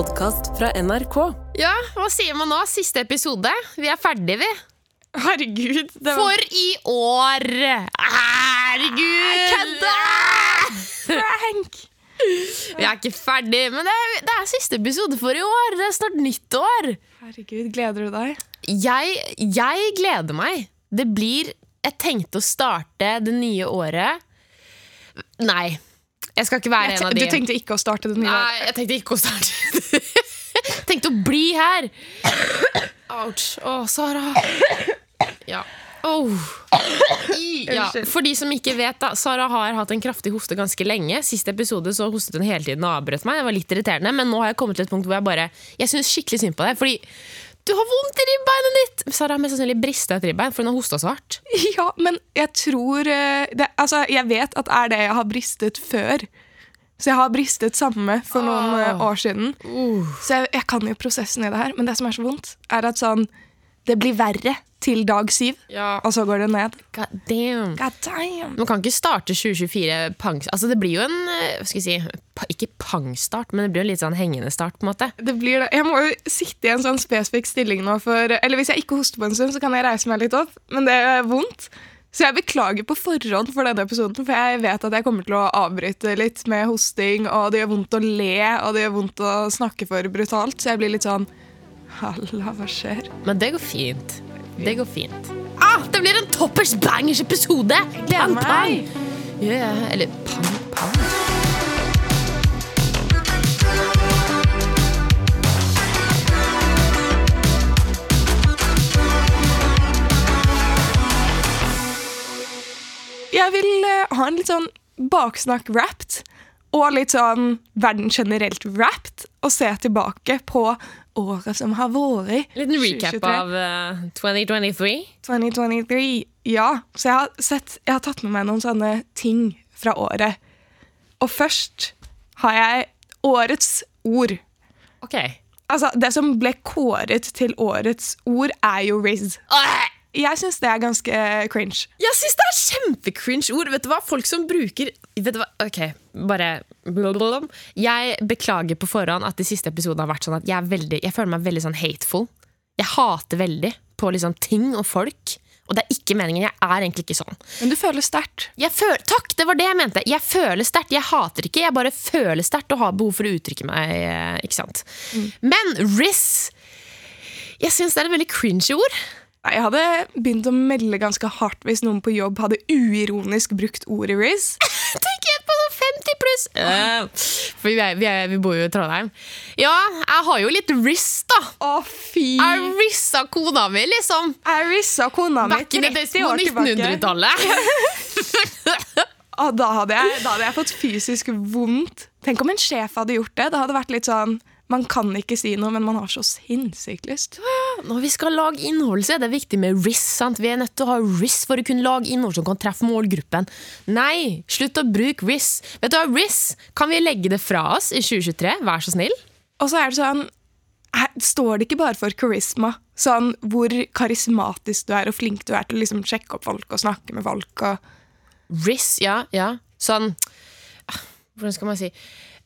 podkast fra NRK. Ja, hva sier man nå? Siste episode. Vi er ferdige, vi. Herregud. Det var... For i år! Herregud! Kødda! Frank! Vi er ikke ferdig, men det er, det er siste episode for i år. Det er snart nyttår. Herregud, gleder du deg? Jeg, jeg gleder meg. Det blir Jeg tenkte å starte det nye året Nei. Jeg skal ikke være Jeg en av de. Du tenkte ikke å starte det nye? året? Nei, jeg tenkte ikke å starte. Tenkte å bli her. Ouch. Å, Sara. Ja. Oh. Ja. For de som ikke vet, da. Sara har hatt en kraftig hoste ganske lenge. Siste episode så hostet hun hele tiden og avbrøt meg. Det var litt irriterende, men nå har jeg kommet til et punkt hvor jeg bare Jeg syns skikkelig synd på deg. Fordi du har vondt i ribbeinet ditt! Sara har mest sannsynlig brista et ribbein, for hun har hosta så hardt. Ja, men jeg tror eh, det, Altså, jeg vet at det er det jeg har bristet før. Så jeg har bristet samme for noen eh, år siden. Så jeg, jeg kan jo prosessen i det her, men det som er så vondt, er at sånn Det blir verre til dag syv, Ja. og så går det ned. God damn. God damn. Man kan ikke starte 2024 pang... Altså Det blir jo en eh, hva skal jeg si, Ikke pangstart, men det blir jo en litt sånn hengende start. på en måte Det blir det. Jeg må jo sitte i en sånn spesifikk stilling nå for Eller hvis jeg ikke hoster på en stund, så kan jeg reise meg litt opp, men det er vondt. Så jeg beklager på forhånd for denne episoden, for jeg vet at jeg kommer til å avbryte litt med hosting, og det gjør vondt å le, og det gjør vondt å snakke for brutalt, så jeg blir litt sånn Halla, hva skjer? Men det går fint. Det går fint. Ah, det blir en toppers bangers episode! gleder meg. Ja, eller pang, pang. Jeg vil uh, ha en litt sånn baksnakk-wrapped, og litt sånn verden generelt wrapped, og se tilbake på året som har vært. Liten recap 2023. av uh, 2023. 2023. Ja, så jeg har, sett, jeg har tatt med meg noen sånne ting fra året. Og først har jeg årets ord. Ok. Altså, Det som ble kåret til årets ord, er jo Riz. Åh! Jeg syns det er ganske cringe. Jeg syns det er kjempecringe ord. Vet du hva? Folk som bruker Vet du hva? Ok, bare blablabla. Jeg beklager på forhånd at de siste episodene har vært sånn at jeg, veldig, jeg føler meg veldig sånn hateful. Jeg hater veldig på liksom ting og folk. Og det er ikke meningen. Jeg er egentlig ikke sånn. Men du føler sterkt. Takk, det var det jeg mente. Jeg føler sterkt. Jeg hater ikke, jeg bare føler sterkt og har behov for å uttrykke meg. eh, Ikke sant? Men Riz Jeg syns det er et veldig cringe ord. Nei, Jeg hadde begynt å melde ganske hardt hvis noen på jobb hadde uironisk brukt ordet Riz. Tenk igjen på sånn 50 pluss! Uh, for vi, er, vi, er, vi bor jo i Trondheim. Ja, jeg har jo litt Riz, da. Å, fy! Jeg rizza kona mi, liksom. Jeg rissa kona mi Back in the days 30 år tilbake. 1900-tallet. Og da da hadde jeg fått fysisk vondt. Tenk om en sjef hadde gjort det. Det hadde vært litt sånn Man kan ikke si noe, men man har så sinnssykt lyst. Når vi skal lage innhold, så er det viktig med RIS. sant? Vi er nødt til å ha RIS for å kunne lage innhold som kan treffe målgruppen. Nei, slutt å bruke RIS. Vet du hva, RIS kan vi legge det fra oss i 2023? Vær så snill. Og så er det sånn her Står det ikke bare for karisma? Sånn hvor karismatisk du er og flink du er til å liksom sjekke opp folk og snakke med folk. Og Riz, ja, ja. Sånn ah, Hvordan skal man si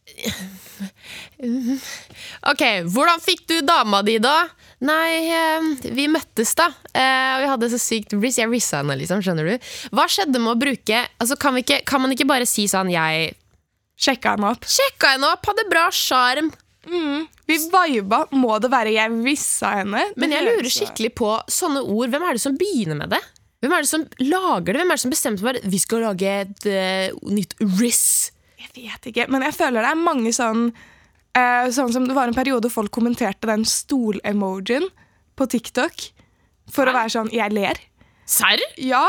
Ok, hvordan fikk du dama di, da? Nei, eh, vi møttes, da. Eh, og vi hadde så sykt riss. Jeg rissa henne, liksom. Skjønner du? Hva skjedde med å bruke altså, kan, vi ikke, kan man ikke bare si sånn Jeg sjekka henne opp. sjekka henne opp, hadde bra sjarm. Vi viba. Må det være 'jeg rissa henne'? Det Men jeg lurer skikkelig på sånne ord. Hvem er det som begynner med det? Hvem er det som lager det? Hvem er det som bestemte for at vi skal lage et uh, nytt riz? Vet ikke, men jeg føler det er mange sånn eh, Sånn som det var en periode folk kommenterte den stol-emojien på TikTok. For å være sånn 'jeg ler'. Serr? Ja,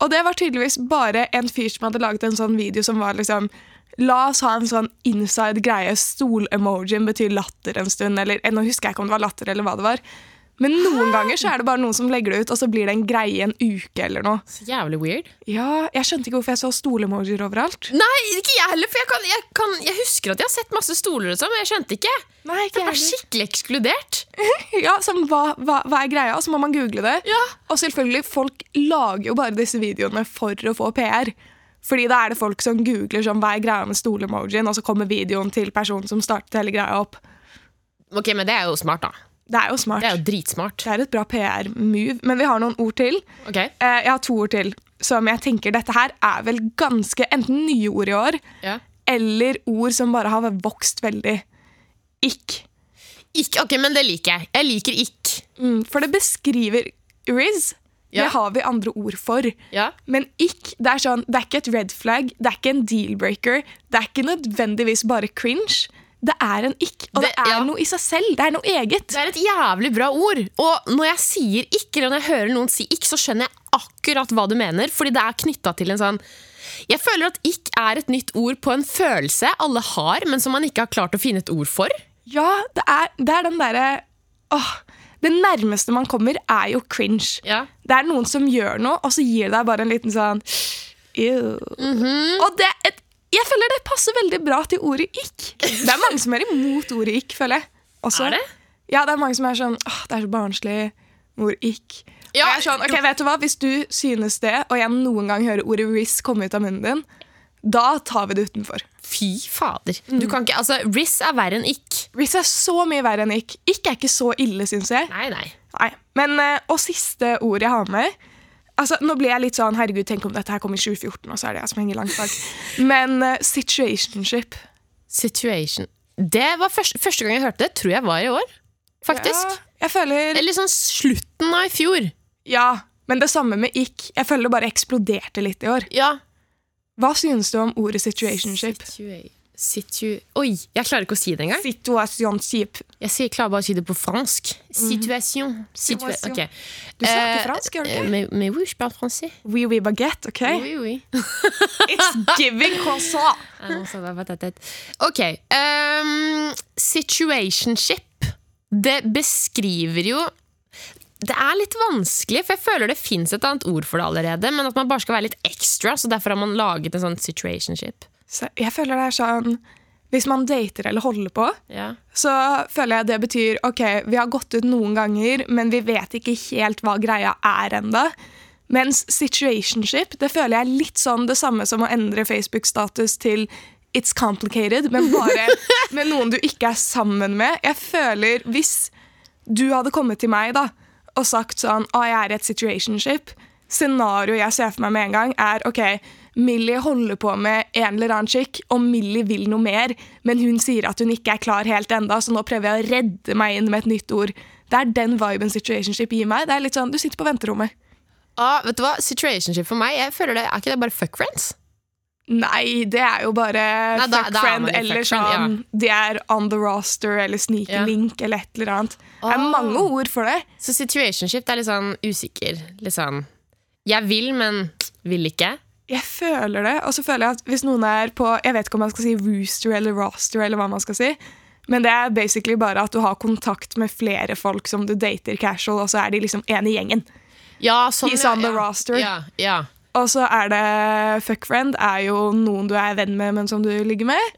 og det var tydeligvis bare en fyr som hadde laget en sånn video som var liksom La oss ha en sånn inside greie. Stol-emojien betyr latter en stund. Eller Nå husker jeg ikke om det var latter eller hva det var. Men noen ganger så er det bare noen som legger det ut, og så blir det en greie en uke eller noe. Så jævlig weird. Ja, Jeg skjønte ikke hvorfor jeg så stol-emojier overalt. Nei, ikke jeg heller, for jeg, kan, jeg, kan, jeg husker at jeg har sett masse stoler og sånn, men jeg skjønte ikke. Nei, ikke jeg heller. skikkelig ekskludert. Ja, som hva, hva, hva er greia? Og så må man google det. Ja. Og selvfølgelig, folk lager jo bare disse videoene for å få PR. Fordi da er det folk som googler sånn, hva er greia med stol-emojien, og så kommer videoen til personen som startet hele greia opp. Ok, Men det er jo smart, da. Det er jo smart. Det er jo dritsmart. Det er et bra PR-move. Men vi har noen ord til. Ok, Eh, jeg har to ord til som jeg tenker dette her er vel ganske enten nye ord i år, ja. eller ord som bare har vokst veldig. Ikk. Ikk, ok, Men det liker jeg. Jeg liker ikk. Mm, for det beskriver Riz. Ja. Det har vi andre ord for. Ja. Men ikk, det er sånn, det er ikke et red flag, det er ikke en deal-breaker. Det er ikke nødvendigvis bare cringe. Det er en ikk, og det, Det- er ja. noe i seg selv. Det er noe eget. Det er et jævlig bra ord. Og når jeg sier ikk, eller når jeg hører noen si ikk, så skjønner jeg akkurat hva du mener. Fordi det er knytta til en sånn Jeg føler at ikk er et nytt ord på en følelse alle har, men som man ikke har klart å finne et ord for. Ja, det er, det er den derre Åh, Det nærmeste man kommer, er jo cringe. Ja. Det er noen som gjør noe, og så gir det deg bare en liten sånn Ew. Mhm. Og det er et, jeg føler det passer veldig bra til ordet ikk. Det er mange som er imot ordet ikk, føler jeg. Også. Er det? Ja, det er mange som er sånn Åh, det er så barnslig. Ord ikk. Ja, og jeg er sånn, ok, vet du hva? Hvis du synes det, og jeg noen gang hører ordet riss komme ut av munnen din, da tar vi det utenfor. Fy fader. Du kan ikke, altså, Riss er verre enn ikk. Riss er så mye verre enn ikk. Ikk er ikke så ille, syns jeg. Nei, nei. Nei. Men, eh, og siste ord jeg har med Altså, Nå blir jeg litt sånn Herregud, tenk om dette her kom i 2014, og så er det jeg som henger langt bak. Men uh, situationship Situation. Det var første, første gang jeg hørte det, tror jeg var i år. Faktisk. Ja, jeg føler Eller sånn slutten av i fjor. Ja, men det samme med ikk. Jeg føler det bare eksploderte litt i år. Ja. Hva synes du om ordet situationship? Situa situ Oi, jeg klarer ikke å si det engang. Situasjonship. Jeg klarer bare å si det på fransk. Situation. Situa okay. Du snakker Eh, fransk, gjør du ikke? Mais, mais oui, je parle français. Oui, oui, baguette, ok? Oui, oui. It's giving croissant. Ah. Ok. Um, situationship. Det beskriver jo Det er litt vanskelig, for jeg føler det fins et annet ord for det allerede. Men at man bare skal være litt ekstra, så derfor har man laget en sånn situationship. Så jeg føler det er sånn Hvis man dater eller holder på, Ja. så føler jeg det betyr ok, vi har gått ut noen ganger, men vi vet ikke helt hva greia er enda. Mens situationship det føler jeg er litt sånn det samme som å endre Facebook-status til It's complicated, men bare med noen du ikke er sammen med. Jeg føler Hvis du hadde kommet til meg da og sagt sånn Å, jeg er i et situationship. Scenarioet jeg ser for meg med en gang, er ok, Millie holder på med en eller annen skikk, og Millie vil noe mer, men hun sier at hun ikke er klar helt enda, så nå prøver jeg å redde meg inn med et nytt ord. Det er den viben situationship gir meg. Det er litt sånn, Du sitter på venterommet. Ah, vet du hva? Situationship for meg, jeg føler det, er ikke det bare fuck friends? Nei, det er jo bare Nei, da- fuck da friend eller sånn De er on the roster eller sneak Ja. link eller et eller annet. Det er Ah. mange ord for det. Så situationship er litt sånn usikker. Litt sånn Jeg vil, men vil ikke. Jeg føler det, og så føler jeg at hvis noen er på Jeg vet ikke om man skal si rooster eller roster, eller hva man skal si. Men det er basically bare at du har kontakt med flere folk som du dater casual, og så er de liksom en i gjengen. Ja, sånn, He's on the ja. roster. Ja, ja, Og så er det fuck friend, er jo noen du er venn med, men som du ligger med.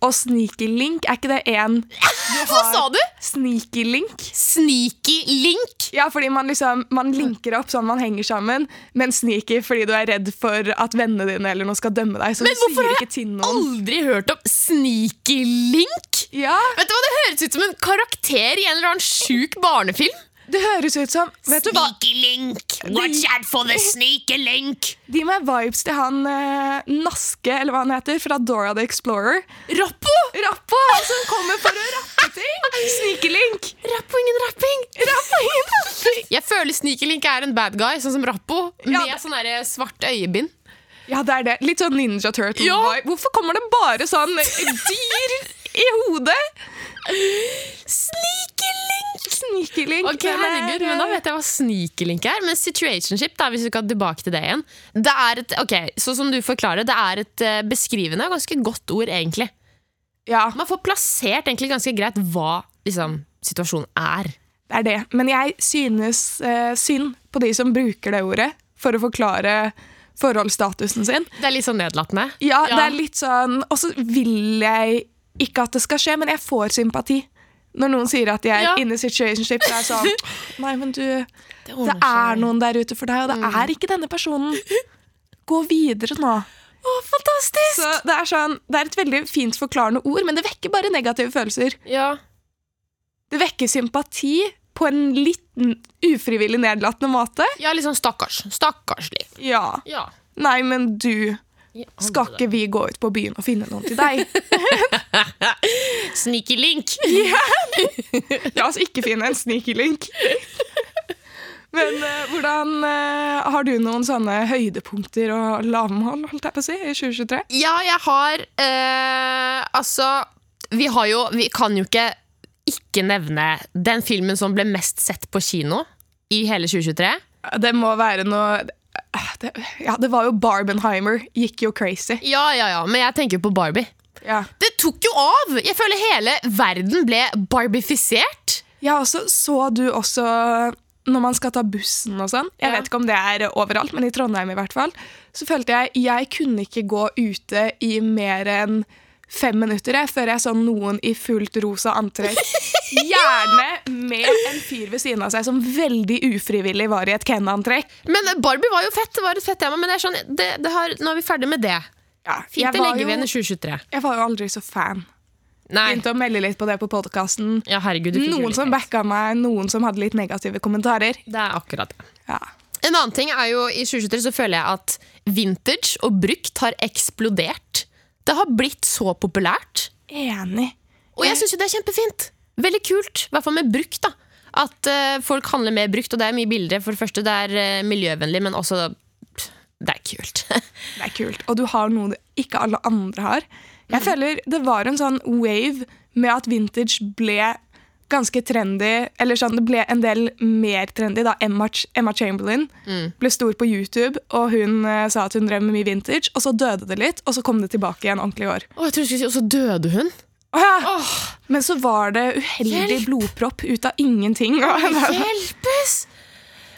Og sneaky link, er ikke det én Hva sa du? Sneaky link? Sneaky link! Ja, fordi man liksom Man linker opp sånn man henger sammen, men sneaky fordi du er redd for at vennene dine eller noen skal dømme deg. Så Men hvorfor har jeg aldri hørt om sneaky link? Ja, Vet du hva, Det høres ut som en karakter i en eller annen sjuk barnefilm. Det høres ut som Vet du hva? Sneaky link, watch out for the sneaky link. De med vibes til han eh, Naske, eller hva han heter, fra Dora the Explorer. Rappo! Rappo! Han som kommer for å rappe ting! Sneaky link. Rappo, ingen rapping. Rappo, ingen rapping. Jeg føler Sneaky Link er en bad guy, sånn som Rappo, med ja, sånn der svart øyebind. Ja, det er det. Litt sånn Ninja Turtle. Ja. Hvorfor kommer det bare sånn dyr i hodet? Sneaky Link! Sneaky link. Ok, er, herregud, men Da vet jeg hva sneaky link er. Men situationship, da, hvis vi skal tilbake til det igjen Det er et, ok, så som du forklarer, det er et eh, beskrivende og ganske godt ord, egentlig. Ja, Man får plassert egentlig ganske greit hva liksom, situasjonen er. det er det. Men jeg synes eh, synd på de som bruker det ordet for å forklare forholdsstatusen sin. Det er litt sånn nedlatende. Ja, det er litt sånn Og så vil jeg ikke at det skal skje, men jeg får sympati. Når noen sier at de er Ja. inne i situationship, så er sånn Nei, men du Det Det er noen der ute for deg, og det er ikke denne personen. Gå videre nå. Å, fantastisk! Så det er sånn Det er et veldig fint forklarende ord, men det vekker bare negative følelser. Ja. Det vekker sympati på en litt ufrivillig nedlatende måte. Ja, litt sånn stakkars. Stakkarslig. Ja. Ja. Nei, men du, skal ikke vi gå ut på byen og finne noen til deg? Sneaky link. La oss ikke finne en sneaky link. Men uh, hvordan uh, Har du noen sånne høydepunkter og lavmål holdt jeg på å si, i 2023? Ja, jeg har uh, Altså, vi har jo Vi kan jo ikke ikke nevne den filmen som ble mest sett på kino i hele 2023. Det må være noe det, Ja, det var jo Barbenheimer. Gikk jo crazy. Ja, ja, ja, men jeg tenker på Barbie. Ja. Det tok jo av! Jeg føler hele verden ble barbifisert. Ja, og så du også når man skal ta bussen og sånn. Jeg vet ikke om det er overalt, men i Trondheim i hvert fall. Så følte jeg jeg kunne ikke gå ute i mer enn fem minutter jeg, før jeg så noen i fullt rosa antrekk. Gjerne med en fyr ved siden av seg som veldig ufrivillig var i et Ken-antrekk. Men Barbie var jo fett. Det var et fett tema, men sånn, det, det har, nå er vi ferdig med det. Ja, Fint, det legger vi igjen i 2023. Jeg var jo aldri så fan. Nei. Begynte å melde litt på det på podkasten. Ja, Noen som backa meg, noen som hadde litt negative kommentarer. Det er akkurat det. Ja. En annen ting er jo, I 2023 så føler jeg at vintage og brukt har eksplodert. Det har blitt så populært. Enig. Og jeg syns det er kjempefint. Veldig kult. I hvert fall med brukt. da At uh, folk handler mer brukt, og det er mye billigere. For det første, det er uh, miljøvennlig, men også pff, Det er kult. Det er kult. Og du har noe ikke alle andre har. Jeg føler det var en sånn wave med at vintage ble ganske trendy. Eller sånn, det ble en del mer trendy da Emma, Emma Chamberlain ble stor på YouTube, og hun eh, sa at hun drev med mye vintage. Og så døde det litt, og så kom det tilbake igjen ordentlig i år. Å, jeg tror du skulle si, Og så døde hun. Åh, ja. Men så var det uheldig Hjelp! blodpropp ut av ingenting. Hjelpes!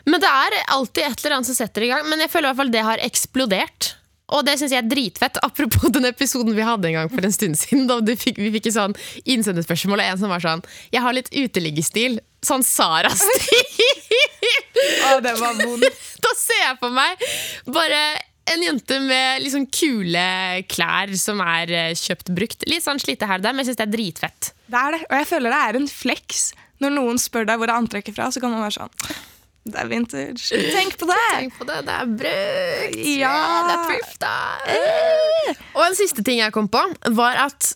Men det er alltid et eller annet som setter i gang. Men jeg føler i hvert fall det har eksplodert. Og det syns jeg er dritfett. Apropos den episoden vi hadde en gang for en stund siden. Da vi fikk, vi fikk et sånn innsenderspørsmål, og en som var sånn Jeg har litt uteliggestil. Sånn Sara-stil. Å, det var vondt. Da ser jeg på meg bare en jente med sånn kule klær som er eh, kjøpt brukt. Litt sånn slite her og der, men jeg syns det er dritfett. Det er det. Og jeg føler det er en flex. Når noen spør deg hvor er antrekket fra, så kan man være sånn Det er vintage. Tenk på det! Tenk på det, det er brukt. Ja. det er thrifta. Og en siste ting jeg kom på, var at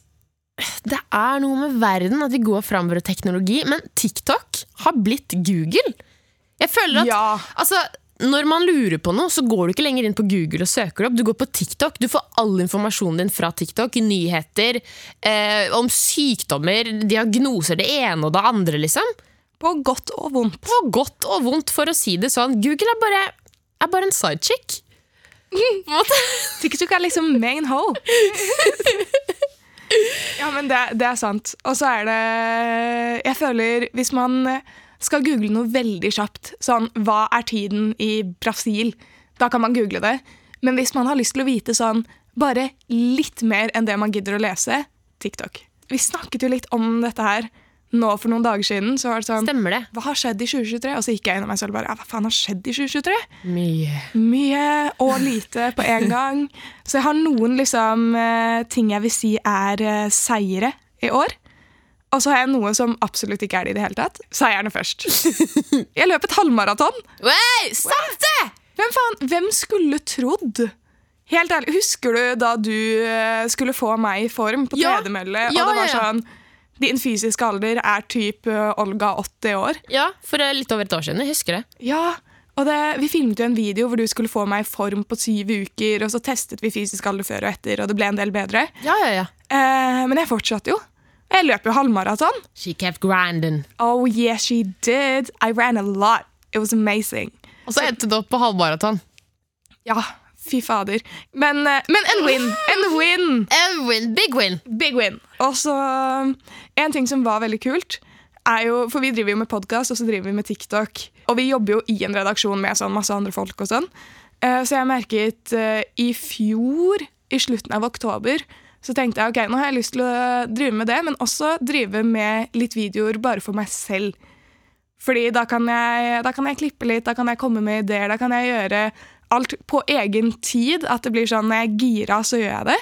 det er noe med verden at vi går framover i teknologi, men TikTok har blitt Google. Jeg føler at Ja. altså, når man lurer på noe, så går du ikke lenger inn på Google og søker det opp. Du går på TikTok. Du får all informasjonen din fra TikTok. Nyheter eh, om sykdommer, diagnoser, det ene og det andre, liksom. På godt og vondt. På godt og vondt, for å si det sånn. Google er bare, er bare en sidechick. TikTok er liksom main ho. ja, men det, det er sant. Og så er det Jeg føler hvis man skal google noe veldig kjapt, sånn hva er tiden i Brasil, da kan man google det. Men hvis man har lyst til å vite sånn bare litt mer enn det man gidder å lese, TikTok. Vi snakket jo litt om dette her nå for noen dager siden. Så var det sånn Stemmer det? Hva har skjedd i 2023? Og så gikk jeg inn i meg selv og bare ja, Hva faen har skjedd i 2023? Mye. Mye og lite på en gang. Så jeg har noen liksom, eh, ting jeg vil si er eh, seire i år. Og så har jeg noe som absolutt ikke er det i det hele tatt. Seierne først. Jeg løp et halvmaraton. Wey, sant det! Hvem faen? Hvem skulle trodd? Helt ærlig, Husker du da du eh, skulle få meg i form på Ja. tredemølle? Ja, og det var ja, ja. sånn Din fysiske alder er typ eh, Olga 80 år. Ja, for litt over et år siden. Jeg husker det. Ja, og det, Vi filmet jo en video hvor du skulle få meg i form på syv uker, og så testet vi fysisk alder før og etter, og det ble en del bedre. Ja, ja, ja. Eh, men jeg fortsatte jo. Jeg løp jo halvmaraton. She kept grinding. Oh yeah, she did. I ran a lot. It was amazing. Og så endte du opp på halvmaraton. Ja, fy fader. Men, eh, men en win! En win! En win, big win. Big win. Og så En ting som var veldig kult, er jo For vi driver jo med podkast, og så driver vi med TikTok. Og vi jobber jo i en redaksjon med sånn masse andre folk og sånn. Eh, Så jeg merket eh, i fjor, i slutten av oktober, så tenkte jeg ok, nå har jeg lyst til å drive med det, men også drive med litt videoer bare for meg selv. Fordi da kan, jeg, da kan jeg klippe litt, da kan jeg komme med ideer, da kan jeg gjøre alt på egen tid. At det blir sånn når jeg er gira, så gjør jeg det.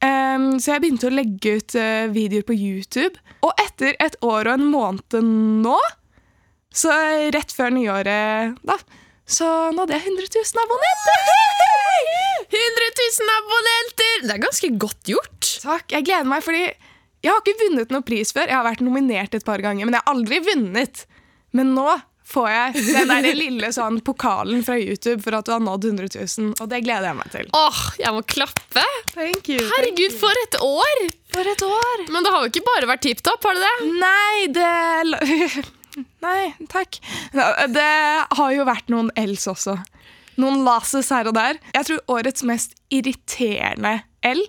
Um, så jeg begynte å legge ut uh, videoer på YouTube. Og etter et år og en måned nå, så rett før nyåret, da, så nådde jeg 100 000 abonnenter! 100 000 abonnenter! Det er ganske godt gjort. Takk, jeg gleder meg, fordi jeg har ikke vunnet noen pris før. Jeg har vært nominert et par ganger, men jeg har aldri vunnet. Men nå får jeg den der lille sånn pokalen fra YouTube for at du har nådd 100 000, og det gleder jeg meg til. Åh, jeg må klappe. Thank you. Herregud, for et år! For et år! Men det har jo ikke bare vært tipp topp, har det det? Nei, det Nei, takk. Det har jo vært noen els også. Noen lases her og der. Jeg tror årets mest irriterende L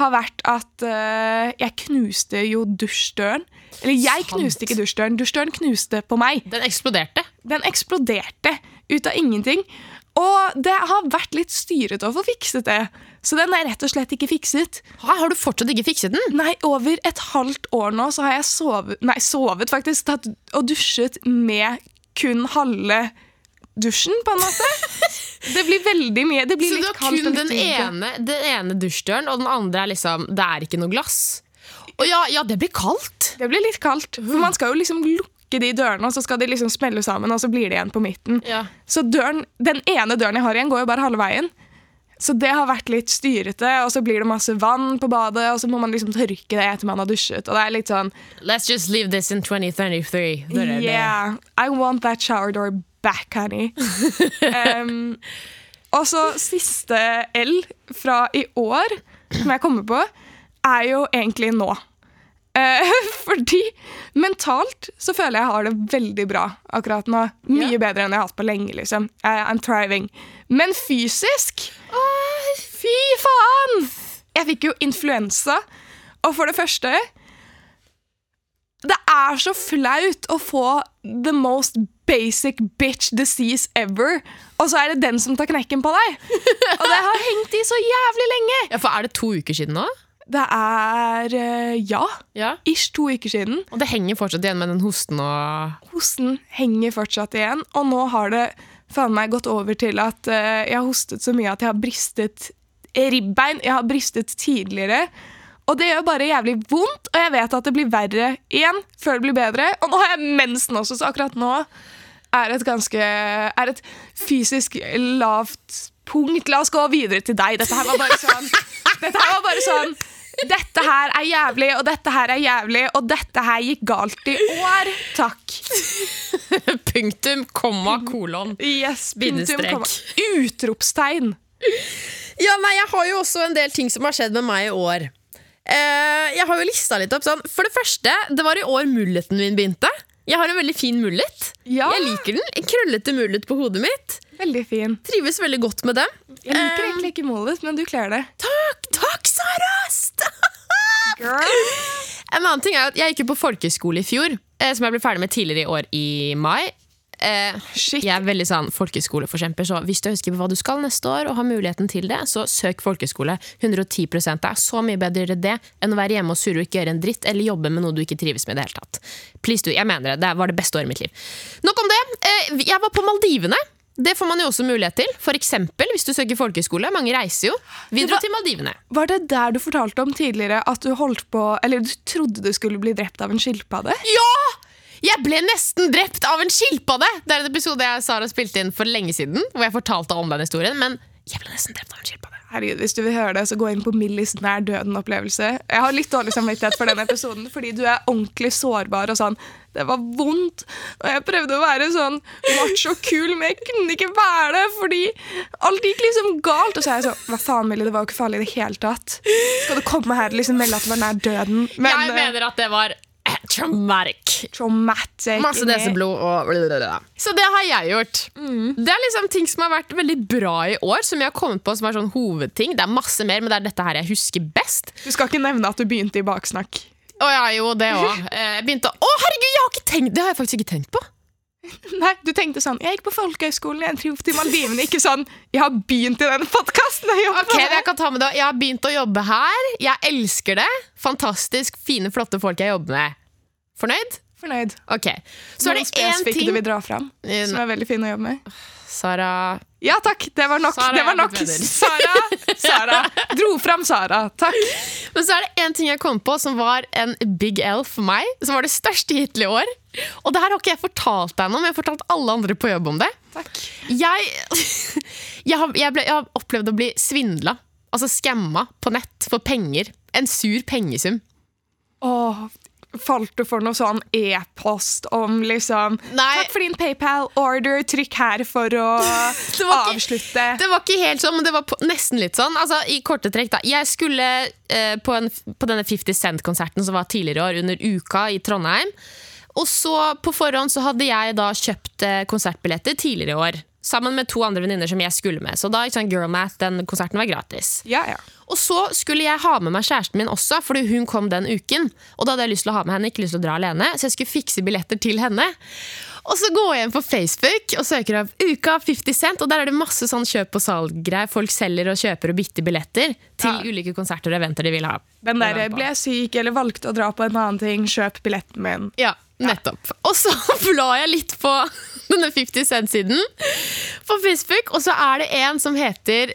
har vært at uh, jeg knuste jo dusjdøren. Eller jeg Sant. knuste ikke dusjdøren, dusjdøren knuste på meg. Den eksploderte. Den eksploderte ut av ingenting. Og det har vært litt styrete å få fikset det. Så den er rett og slett ikke fikset. Ha, har du fortsatt ikke fikset den? Nei, over et halvt år nå så har jeg sovet Nei, sovet faktisk. Tatt og dusjet med kun halve dusjen, på en måte. Det blir veldig mye. Det blir Så du har kun den ene, den ene dusjdøren, og den andre er liksom Det er ikke noe glass. Og ja, ja, det blir kaldt. Det blir litt kaldt. For man skal jo liksom lukke de dørene, og så skal de liksom smelle sammen, og så blir det igjen på midten. Ja. Så døren, den ene døren jeg har igjen, går jo bare halve veien. Så det har vært litt styrete, og så blir det masse vann på badet, og så må man liksom tørke det etter man har dusjet. Og det er litt sånn Let's just leave this in 2033. Det er det. Yeah, I want that shower door back, honey. um, og så siste L fra i år, som jeg kommer på, er jo egentlig nå. Eh, fordi mentalt så føler jeg jeg har det veldig bra akkurat nå. Mye Ja. bedre enn jeg har hatt på lenge. liksom. Eh, I'm thriving. Men fysisk Fy faen! Jeg fikk jo influensa. Og for det første Det er så flaut å få the most basic bitch disease ever, og så er det den som tar knekken på deg. Og det har hengt i så jævlig lenge. Ja, for Er det to uker siden nå? Det er eh, ja, Ja. ish to uker siden. Og det henger fortsatt igjen med den hosten og Hosten henger fortsatt igjen, og nå har det faen meg gått over til at uh, jeg har hostet så mye at jeg har bristet ribbein. Jeg har bristet tidligere. Og det gjør bare jævlig vondt, og jeg vet at det blir verre igjen før det blir bedre. Og nå har jeg mensen også, så akkurat nå er et ganske Er et fysisk lavt punkt. La oss gå videre til deg. Dette her var bare sånn Dette her var bare sånn dette her er jævlig, og dette her er jævlig, og dette her gikk galt i år. Takk. Punktum, komma, kolon. Yes, punktum. Utropstegn. Ja, nei, Jeg har jo også en del ting som har skjedd med meg i år. Eh, jeg har jo lista litt opp sånn For det første, det var i år mulleten min begynte. Jeg har en veldig fin mullet. Ja. Jeg liker den. En krøllete mullet på hodet mitt. Veldig fin. Trives veldig godt med dem. Jeg liker egentlig ikke målet, men du kler det. Takk, takk, Sara! En annen ting er at Jeg gikk jo på folkeskole i fjor, eh, som jeg ble ferdig med tidligere i år i mai. Eh, Shit. jeg er veldig sånn folkeskoleforkjemper, så hvis du husker på hva du skal neste år, og har muligheten til det, så søk folkeskole. 110 Det er så mye bedre det enn å være hjemme og surre og ikke gjøre en dritt, eller jobbe med noe du ikke trives med i det hele tatt. Please du. jeg mener det. Det var det beste året i mitt liv. Nok om det. Eh, jeg var på Maldivene. Det får man jo også mulighet til. Eksempel hvis du søker folkeskole. Mange reiser jo. Vi dro til Maldivene. Var det der du fortalte om tidligere at du holdt på Eller du trodde du skulle bli drept av en skilpadde? Ja! Jeg ble nesten drept av en skilpadde! Det er en episode jeg Sara spilte inn for lenge siden. Hvor jeg fortalte om den historien Men jeg ble nesten drept av en skilpadde. Herregud, Hvis du vil høre det, så gå inn på Millis nær døden-opplevelse. Jeg har litt dårlig samvittighet for den episoden, fordi du er ordentlig sårbar og sånn. Det var vondt, og jeg prøvde å være sånn macho kul, men jeg kunne ikke være det, fordi alt gikk liksom galt. Og så er jeg sånn Hva faen, Millie, det var jo ikke farlig i det hele tatt. Skal du komme her og liksom melde at du var nær døden? Men jeg eh, mener at det var eh, traumatic. traumatic Masse neseblod og blablabla. Så det har jeg gjort. Det er liksom ting som har vært veldig bra i år, som jeg har kommet på som er sånn hovedting. Det er masse mer, men det er dette her jeg husker best. Du skal ikke nevne at du begynte i baksnakk. Å ja, jo, det òg. Jeg begynte å Å, herregud, jeg har ikke tenkt Det har jeg faktisk ikke tenkt på. Nei, du tenkte sånn Jeg gikk på folkehøyskolen, jeg dro til Maldivene. Ikke sånn Jeg har begynt i den podkasten! Ok, men jeg kan ta med det. Jeg har begynt å jobbe her. Jeg elsker det. Fantastisk fine, flotte folk jeg jobber med. Fornøyd? Fornøyd. Ok. Så er det én ting du vil dra fram, Eh, som er veldig fin å jobbe med. Sara, Ja takk, det var nok. Sara det var nok. Sara, Sara. Dro fram Sara. Takk. Men så er det en ting jeg kom på som var en big L for meg. Som var det største hittil i år. Og det her har ikke jeg fortalt deg ennå, men jeg har fortalt alle andre på jobb om det. Takk. Jeg, jeg, har, jeg, ble, jeg har opplevd å bli svindla. Altså skamma på nett for penger. En sur pengesum. Åh, falt du for noe sånn e-post om liksom Nei. Takk for din PayPal-order, trykk her for å Det ikke- avslutte. Det var ikke helt sånn, men det var på, nesten litt sånn. Altså, I korte trekk, da. Jeg skulle eh, på, en, på denne 50 Cent-konserten som var tidligere i år, under Uka i Trondheim. Og så på forhånd så hadde jeg da kjøpt eh, konsertbilletter tidligere i år. Sammen med to andre venninner som jeg skulle med. Så da ikke sant, Girl Math, den konserten var gratis. Ja, ja. Og så skulle jeg ha med meg kjæresten min også, fordi hun kom den uken. Og da hadde jeg lyst til å ha med henne, ikke lyst til å dra alene, så jeg skulle fikse billetter til henne. Og så går jeg inn på Facebook og søker av Uka 50 Cent, og der er det masse sånn kjøp og salg-greier. Folk selger og kjøper og bytter billetter til Ja. ulike konserter og eventer de vil ha. Den der ble syk eller valgte å dra på en annen ting, kjøp billetten min. Ja, nettopp. Og så blar jeg litt på denne 50 Cent-siden på Facebook, og så er det en som heter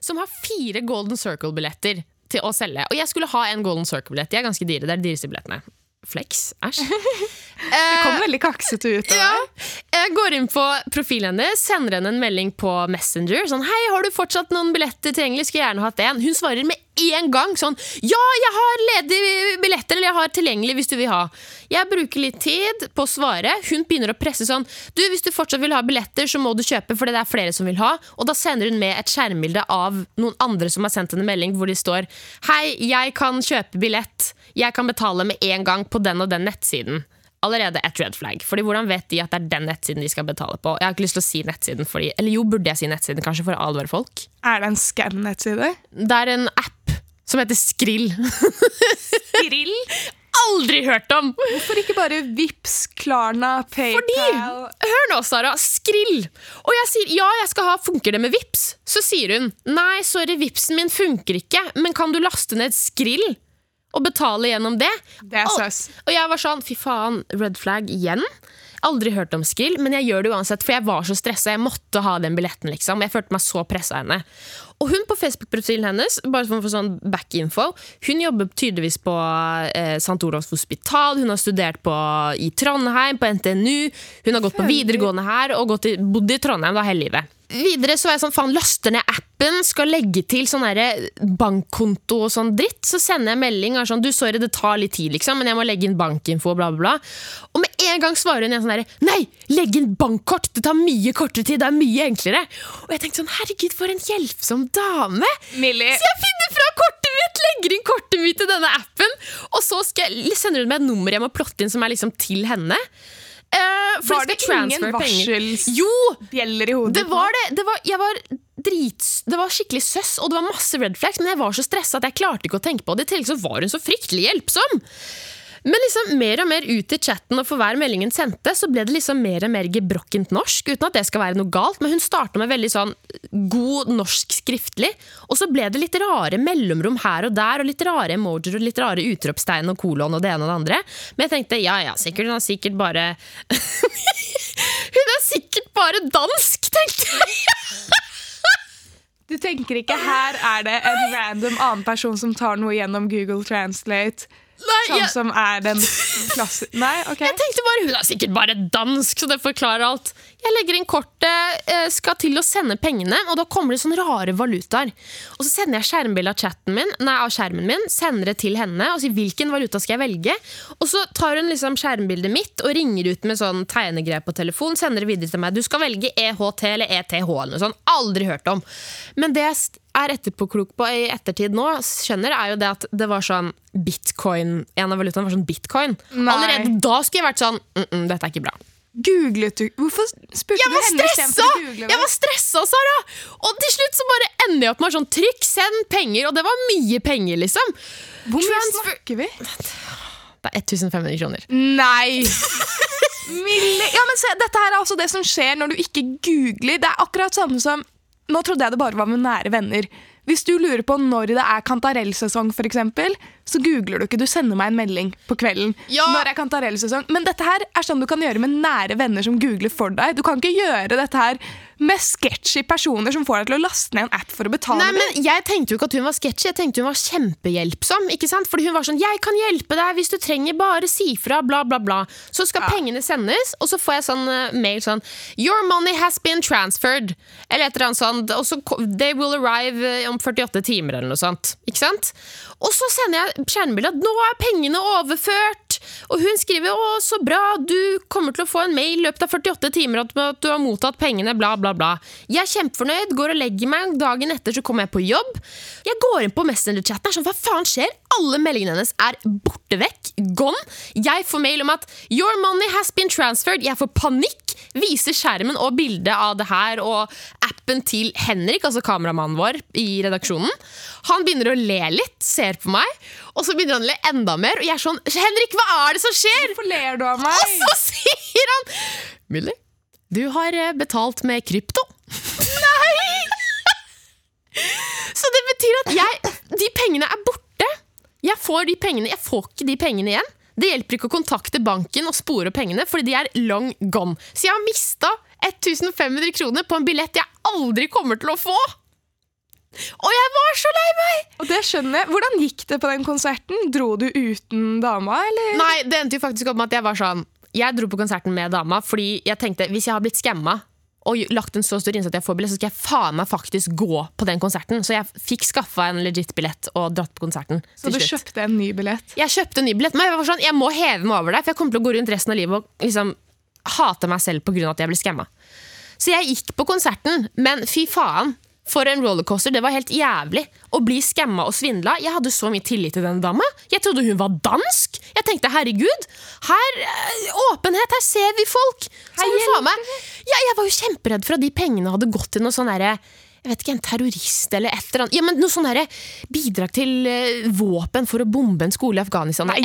Som har fire Golden Circle-billetter til å selge. Og jeg skulle ha en Golden Circle-billett. De er ganske dyre. Det er de dyreste billettene. Flex. Æsj. Det kom veldig kaksete ut. av Ja. Jeg går inn på profilen hennes, sender henne en melding på Messenger. Sånn, hei, har du fortsatt noen billetter tilgjengelig? Skulle gjerne hatt en. Hun svarer med en gang sånn, ja, jeg har ledige billetter, eller jeg har tilgjengelig hvis du vil ha. Jeg bruker litt tid på å svare. Hun begynner å presse sånn, du, hvis du fortsatt vil ha billetter, så må du kjøpe, for det er flere som vil ha. Og da sender hun med et skjermbilde av noen andre som har sendt henne melding, hvor de står, hei, jeg kan kjøpe billett. Jeg kan betale med en gang på den og den nettsiden allerede et red flag. Fordi Hvordan vet de at det er den nettsiden de skal betale på? Jeg har ikke lyst til å si nettsiden, fordi, eller jo, burde jeg si nettsiden kanskje for å advare folk? Er det en scam-nettside? Det er en app som heter Skrill. Skrill? Aldri hørt om! Hvorfor ikke bare Vips, Klarna, PayPal? Fordi, Hør nå, Sara. Skrill! Og jeg sier ja, jeg skal ha Funker det med Vips? Så sier hun nei, sorry, Vipsen min funker ikke, men kan du laste ned Skrill? Og betale gjennom det? Det Og- Og jeg var sånn, fy faen, red flag igjen. Aldri hørt om Skrill, men jeg gjør det uansett, for jeg var så stressa. Jeg måtte ha den billetten, liksom. Jeg følte meg så pressa av henne. Og hun på Facebook-profilen hennes, bare for sånn back-info, hun jobber tydeligvis på eh, St. Olavs hospital, hun har studert på, i Trondheim, på NTNU, hun har gått på videregående her og gått i, bodd i Trondheim da hele livet. Videre så var jeg sånn, faen, laster ned appen, skal legge til sånn her bankkonto og sånn dritt. Så sender jeg melding og er sånn, du sorry, det tar litt tid, liksom, men jeg må legge inn bankinfo, og bla, bla, bla. Og med en gang svarer hun igjen sånn her, nei, legg inn bankkort, det tar mye kortere tid, det er mye enklere. Og jeg tenkte sånn, herregud, for en hjelpsom dame. Millie, Så jeg finner fra kortet mitt, legger inn kortet mitt i denne appen, og så sender hun meg et nummer jeg må plotte inn som er liksom til henne. For var det, det penger. varselsbjeller i hodet? Det var det. det var, jeg var drits, det var skikkelig søss, og det var masse red flags, men jeg var så stressa at jeg klarte ikke å tenke på det. I tillegg så var hun så fryktelig hjelpsom. Men liksom mer og mer ut i chatten, og for hver meldingen sendte, så ble det liksom mer og mer gebrokkent norsk, uten at det skal være noe galt. Men hun starta med veldig sånn god norsk skriftlig, og så ble det litt rare mellomrom her og der, og litt rare emojier og litt rare utropstegn og kolon og det ene og det andre. Men jeg tenkte ja ja, sikkert hun har sikkert bare Hun er sikkert bare dansk, tenkte jeg. Du tenker ikke her er det en random annen person som tar noe gjennom Google Translate, Nei, sånn jeg- som er den klassen Nei, ok. Jeg tenkte bare, Hun er sikkert bare dansk, så det forklarer alt. Jeg legger inn kortet, eh, skal til å sende pengene, og da kommer det sånne rare valutaer. Og Så sender jeg skjermbilde av, chatten min, nei, av skjermen min, sender det til henne og sier hvilken valuta skal jeg velge. Og Så tar hun liksom skjermbildet mitt og ringer ut med sånn tegnegreier på telefon. Sender det videre til meg. Du skal velge EHT eller ETH eller noe sånt. Aldri hørt om. Men det jeg er etterpåklok på i ettertid nå, skjønner, er jo det at det var sånn bitcoin En av valutaene var sånn bitcoin. Nei. Allerede da skulle jeg vært sånn mm -mm, Dette er ikke bra. Googlet du Hvorfor spurte Jeg du henne istedenfor å google? Jeg var stressa, Sara! Og til slutt så bare ender jeg opp med sånn trykk, send penger. Og det var mye penger, liksom. Hvor mye snakker vi? Det er 1500 kroner. Nei! Ja, men se, dette her er altså det som skjer når du ikke googler. Det er akkurat samme som Nå trodde jeg det bare var med nære venner. Hvis du lurer på når det er kantarellsesong, eksempel, så googler du ikke. Du sender meg en melding på kvelden. Ja. Når er kantarellsesong? Men dette her er sånn du kan gjøre med nære venner som googler for deg. Du kan ikke gjøre dette her med sketchy personer som får deg til å laste ned en app for å betale Nei, men Jeg tenkte jo ikke at hun var sketchy, jeg tenkte hun var kjempehjelpsom. ikke sant? Fordi hun var sånn 'Jeg kan hjelpe deg hvis du trenger, bare si fra', bla, bla, bla. Så skal pengene sendes, og så får jeg sånn uh, mail sånn 'Your money has been transferred'. Eller et eller annet sånt. Og så 'They will arrive eh, om 48 timer', eller noe sånt. Ikke sant? Og så sender jeg skjermbilde at 'nå er pengene overført'. Og hun skriver 'Å, så bra, du kommer til å få en mail i løpet av 48 timer at du har mottatt pengene', bla, bla, bla. Jeg er kjempefornøyd, går og legger meg. Dagen etter så kommer jeg på jobb. Jeg går inn på Messenger-chatten. er Sånn, hva faen skjer? Alle meldingene hennes er borte vekk. Gone. Jeg får mail om at 'Your money has been transferred'. Jeg får panikk. Viser skjermen og bildet av det her og appen til Henrik, altså kameramannen vår i redaksjonen. Han begynner å le litt, ser på meg, og så begynner han å le enda mer. Og jeg er sånn 'Henrik, hva er det som skjer?' Hvorfor ler du av meg? Og så sier han Millie, du har eh, betalt med krypto. Nei! Så det betyr at jeg, de pengene er borte. Jeg får, de pengene, jeg får ikke de pengene igjen. Det hjelper ikke å kontakte banken og spore pengene, fordi de er long gone. Så jeg har mista 1500 kroner på en billett jeg aldri kommer til å få. Og jeg var så lei meg! Og det skjønner jeg. Hvordan gikk det på den konserten? Dro du uten dama, eller? Nei, det endte jo faktisk opp med at jeg var sånn Jeg dro på konserten med dama fordi jeg tenkte hvis jeg har blitt skamma og lagt en så stor innsats at jeg får billett, så skal jeg faen meg faktisk gå på den konserten. Så jeg fikk skaffa en legit billett og dratt på konserten. Så du slutt. kjøpte en ny billett? Jeg kjøpte en ny billett, men jeg var sånn, jeg må heve meg over det, for jeg kommer til å gå rundt resten av livet og liksom hate meg selv pga. at jeg ble skamma. Så jeg gikk på konserten, men fy faen. For en rollercoaster. Det var helt jævlig å bli skamma og svindla. Jeg hadde så mye tillit til denne dama. Jeg trodde hun var dansk. Jeg tenkte herregud, her eh, åpenhet, her ser vi folk. Så hun faen meg, ja, jeg var jo kjemperedd for at de pengene hadde gått til noe sånn derre jeg vet ikke, en terrorist eller et eller annet. Ja, men Noe sånn derre bidrag til eh, våpen for å bombe en skole i Afghanistan. Nei,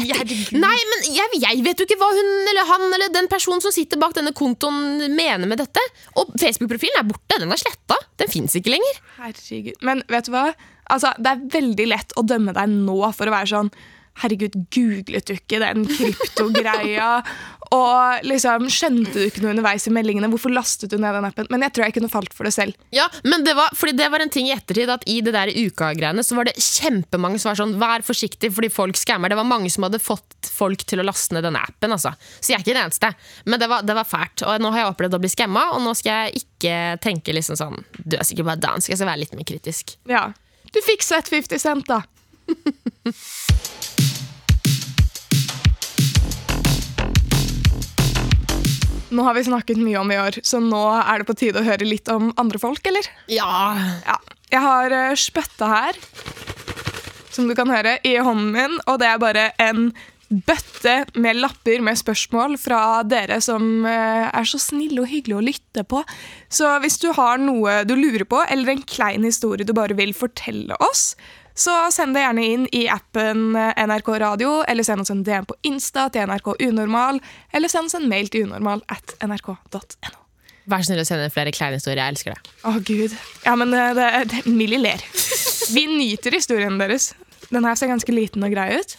Nei, men jeg, jeg vet jo ikke hva hun eller han eller den personen som sitter bak denne kontoen mener med dette. Og Facebook-profilen er borte. Den er sletta. Den fins ikke lenger. Herregud. Men vet du hva? Altså, det er veldig lett å dømme deg nå for å være sånn Herregud, googlet du ikke den kryptogreia? Og liksom, skjønte du ikke noe underveis i meldingene? Hvorfor lastet du ned den appen? Men jeg tror jeg kunne falt for det selv. Ja, men det var, fordi det var en ting i ettertid at i det der uka-greiene så var det kjempemange som var sånn Vær forsiktig fordi folk skammer. Det var mange som hadde fått folk til å laste ned denne appen. Altså. Så jeg er ikke den eneste. Men det var, det var fælt. Og nå har jeg opplevd å bli skamma, og nå skal jeg ikke tenke liksom sånn Du er sikkert bare dansk. Jeg skal være litt mer kritisk. Ja. Du fikk sett 50 Cent, da. Nå har vi snakket mye om i år, så nå er det på tide å høre litt om andre folk, eller? Ja. Ja. Jeg har uh, spytta her, som du kan høre, i hånden min, og det er bare en bøtte med lapper med spørsmål fra dere som eh, er så snille og hyggelige å lytte på. Så hvis du har noe du lurer på, eller en klein historie du bare vil fortelle oss, så send det gjerne inn i appen NRK Radio, eller send oss en DM på Insta til NRK Unormal, eller send oss en mail til unormal at nrk.no. Vær så snill å sende flere kleine historier. Jeg elsker det. Å, gud. Ja, men eh, det, det, Millie ler. Vi nyter historien deres. Den her ser ganske liten og grei ut.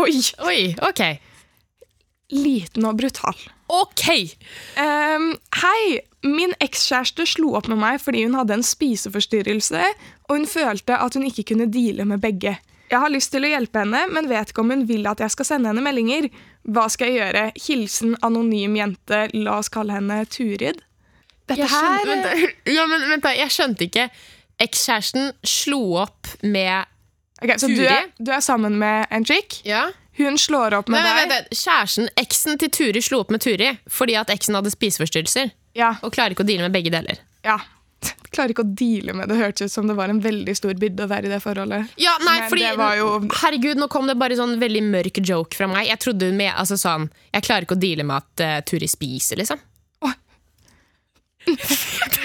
Oi! Oi, ok. Liten og brutal. Ok! Um, hei! Min ekskjæreste slo opp med meg fordi hun hadde en spiseforstyrrelse, og hun følte at hun ikke kunne deale med begge. Jeg har lyst til å hjelpe henne, men vet ikke om hun vil at jeg skal sende henne meldinger. Hva skal jeg gjøre? Hilsen anonym jente. La oss kalle henne Turid. Dette her skjønte, vent, da. ja, men, vent da, jeg skjønte ikke. Ekskjæresten slo opp med Ok, Så du er, du er sammen med en chick. Ja? Hun slår opp med Nei, deg. vent, vent, Kjæresten, eksen til Turi slo opp med Turi fordi at eksen hadde spiseforstyrrelser Ja, og klarer ikke å deale med begge deler. ja. Klarer ikke å deale med det. Hørtes ut som det var en veldig stor byrde å være i det forholdet. Ja, nei, Men fordi det var jo- Herregud, nå kom det bare sånn veldig mørk joke fra meg. Jeg trodde hun med, altså sånn Jeg klarer ikke å deale med at uh, Turi spiser, liksom. Oi.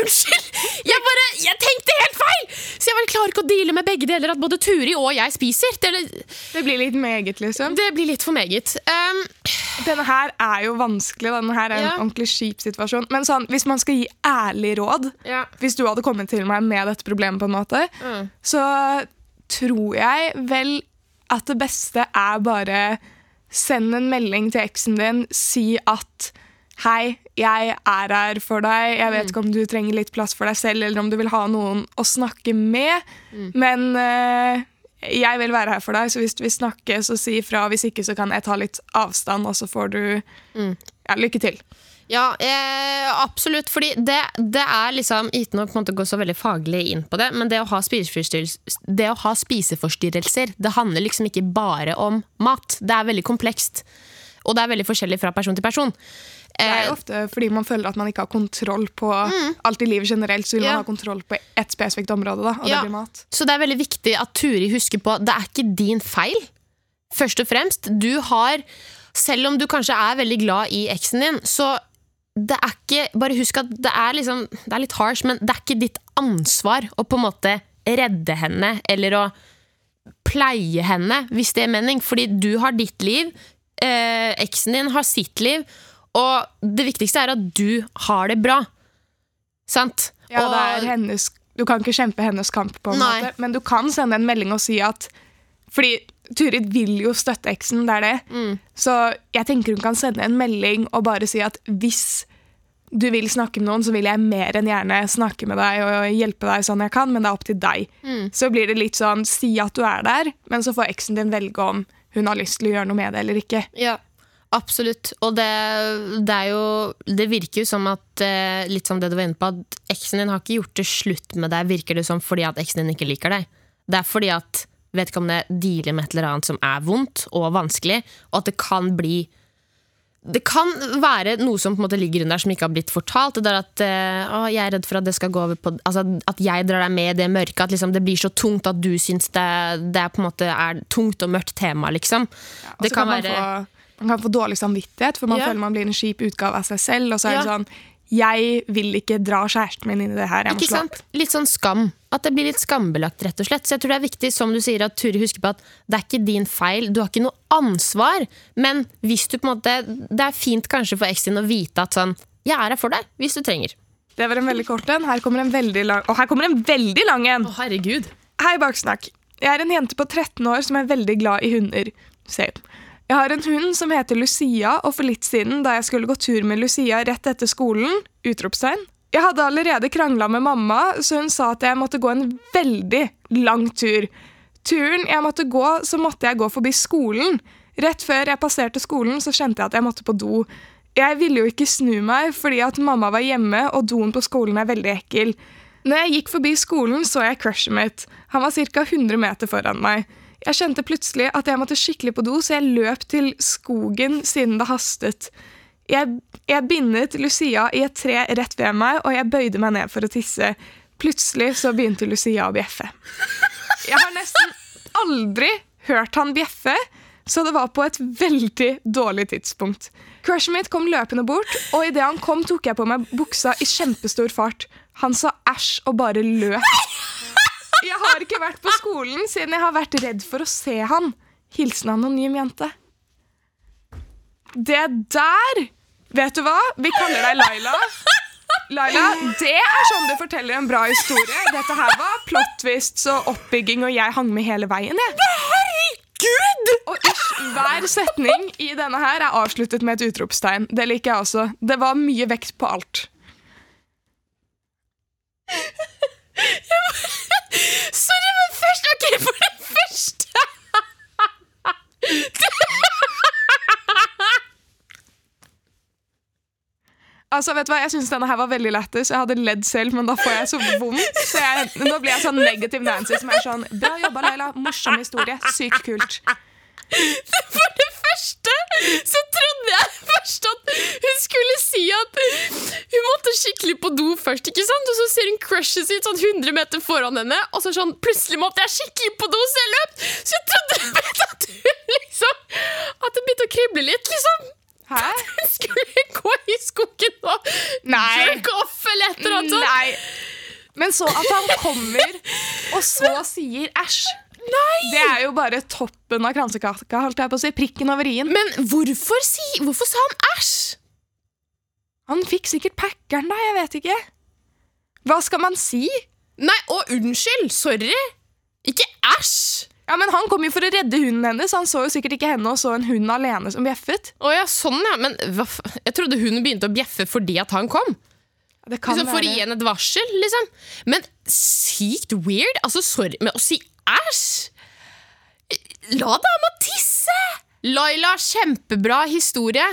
Unnskyld! Jeg bare, jeg tenkte helt feil! Så jeg bare klarer ikke å deale med begge deler. At både Turi og jeg spiser. Det, Det blir litt meget, liksom. det blir litt for meget. Um, Denne her er jo vanskelig. Denne her er en ordentlig kjip situasjon. Men sånn, hvis man skal gi ærlig råd, ja. hvis du hadde kommet til meg med dette problemet, på en måte, Mm. så tror jeg vel at det beste er bare send en melding til eksen din, si at Hei, jeg er her for deg. Jeg vet ikke om du trenger litt plass for deg selv, eller om du vil ha noen å snakke med. Men uh, jeg vil være her for deg, så hvis du vil snakke, så si ifra. Hvis ikke, så kan jeg ta litt avstand, og så får du ja, lykke til. Ja, eh, absolutt. Fordi det, det er liksom, uten å på en måte gå så veldig faglig inn på det, men det å ha det å ha spiseforstyrrelser det handler liksom ikke bare om mat. Det er veldig komplekst. Og det er veldig forskjellig fra person til person. Det er Eh, jo ofte fordi man føler at man ikke har kontroll på alt i livet generelt, så vil Ja. man ha kontroll på ett spesifikt område, da, og Ja. det blir mat. Så det er veldig viktig at Turi husker på det er ikke din feil. Først og fremst. Du har, selv om du kanskje er veldig glad i eksen din, så det er ikke Bare husk at det er liksom Det er litt harsh, men det er ikke ditt ansvar å på en måte redde henne eller å pleie henne, hvis det er mening. Fordi du har ditt liv, eh, eksen din har sitt liv, og det viktigste er at du har det bra. Sant? Ja, og, det er hennes, du kan ikke kjempe hennes kamp, på en Nei. måte, men du kan sende en melding og si at Fordi Turid vil jo støtte eksen, det er det. Mm. Så jeg tenker hun kan sende en melding og bare si at hvis du vil snakke med noen, så vil jeg mer enn gjerne snakke med deg og hjelpe deg sånn jeg kan, men det er opp til deg. Mm. Så blir det litt sånn si at du er der, men så får eksen din velge om hun har lyst til å gjøre noe med det eller ikke. Ja, absolutt. Og det, det er jo Det virker jo som at eh, Litt som det du var inne på, at eksen din har ikke gjort det slutt med deg, virker det som, fordi at eksen din ikke liker deg. Det er fordi at vedkommende dealer med et eller annet som er vondt og vanskelig, og at det kan bli det kan være noe som på en måte ligger under der som ikke har blitt fortalt. Det der at eh, å, jeg er redd for at det skal gå over på altså, At jeg drar deg med i det mørket. At liksom, det blir så tungt at du syns det, det er på en måte er tungt og mørkt tema. Liksom. Og det kan man være man kan få dårlig samvittighet, for man Ja. føler man blir en kjip utgave av seg selv. Og så er det sånn Jeg vil ikke dra kjæresten min inn i det her. Jeg må Ikke sant? Litt sånn skam. At det blir litt skambelagt, rett og slett. Så jeg tror det er viktig, som du sier, at Turi husker på at det er ikke din feil. Du har ikke noe ansvar. Men hvis du på en måte Det er fint kanskje for eksen din å vite at sånn Jeg er her for deg, hvis du trenger. Det var en veldig kort en. Her kommer en veldig lang Og her kommer en veldig lang en! Å, herregud. Hei, Baksnakk. Jeg er en jente på 13 år som er veldig glad i hunder. Same. Jeg har en hund som heter Lucia, og for litt siden, da jeg skulle gå tur med Lucia rett etter skolen, utropstegn. Jeg hadde allerede krangla med mamma, så hun sa at jeg måtte gå en veldig lang tur. Turen jeg måtte gå, så måtte jeg gå forbi skolen. Rett før jeg passerte skolen, så kjente jeg at jeg måtte på do. Jeg ville jo ikke snu meg fordi at mamma var hjemme, og doen på skolen er veldig ekkel. Når jeg gikk forbi skolen, så jeg crushet mitt. Han var ca. 100 meter foran meg. Jeg kjente plutselig at jeg måtte skikkelig på do, så jeg løp til skogen siden det hastet. Jeg, jeg bindet Lucia i et tre rett ved meg, og jeg bøyde meg ned for å tisse. Plutselig så begynte Lucia å bjeffe. Jeg har nesten aldri hørt han bjeffe, så det var på et veldig dårlig tidspunkt. Crushet mitt kom løpende bort, og idet han kom, tok jeg på meg buksa i kjempestor fart. Han sa æsj og bare løp. Jeg har ikke vært på skolen siden jeg har vært redd for å se han. Hilsen anonym jente. Det der Vet du hva? Vi kaller deg Laila. Laila, det er sånn du forteller en bra historie. Dette her var plot twists og oppbygging, og jeg hang med hele veien. jeg. Herregud! Og hver setning i denne her er avsluttet med et utropstegn. Det liker jeg også. Det var mye vekt på alt. Sorry, men først Ok, for det første Altså, vet du hva? Jeg synes denne her var veldig lættis. Jeg hadde ledd selv, men da får jeg så vondt. Så jeg, nå blir jeg sånn negativ Nancy som er sånn Bra jobba, Laila. Morsom historie. Sykt kult. For det første så trodde jeg først at hun skulle si at hun måtte skikkelig på do først. ikke sant? Og så ser hun crushet sitt sånn 100 meter foran henne, og så sånn plutselig måtte jeg skikkelig på do, så jeg løp. Så jeg trodde at hun liksom At det begynte å krible litt, liksom. Hæ? Hun skulle gå i skogen og Nei. jerk off eller et eller annet sånt. Nei. Men så at han kommer, og så sier æsj. Det er jo bare toppen av kransekaka, holdt jeg på å si. Prikken over i-en. Men hvorfor, si, hvorfor sa han æsj? Han fikk sikkert packeren, da. Jeg vet ikke. Hva skal man si? Nei, og unnskyld, sorry. Ikke æsj. Ja, men Han kom jo for å redde hunden hennes. Han så jo sikkert ikke henne og så en hund alene som bjeffet. Å ja, sånn ja. Men jeg trodde hun begynte å bjeffe fordi at han kom. Det kan Liksom for å henne et varsel, liksom. Men sykt weird. Altså, sorry, men å si æsj La dama tisse! Laila, kjempebra historie.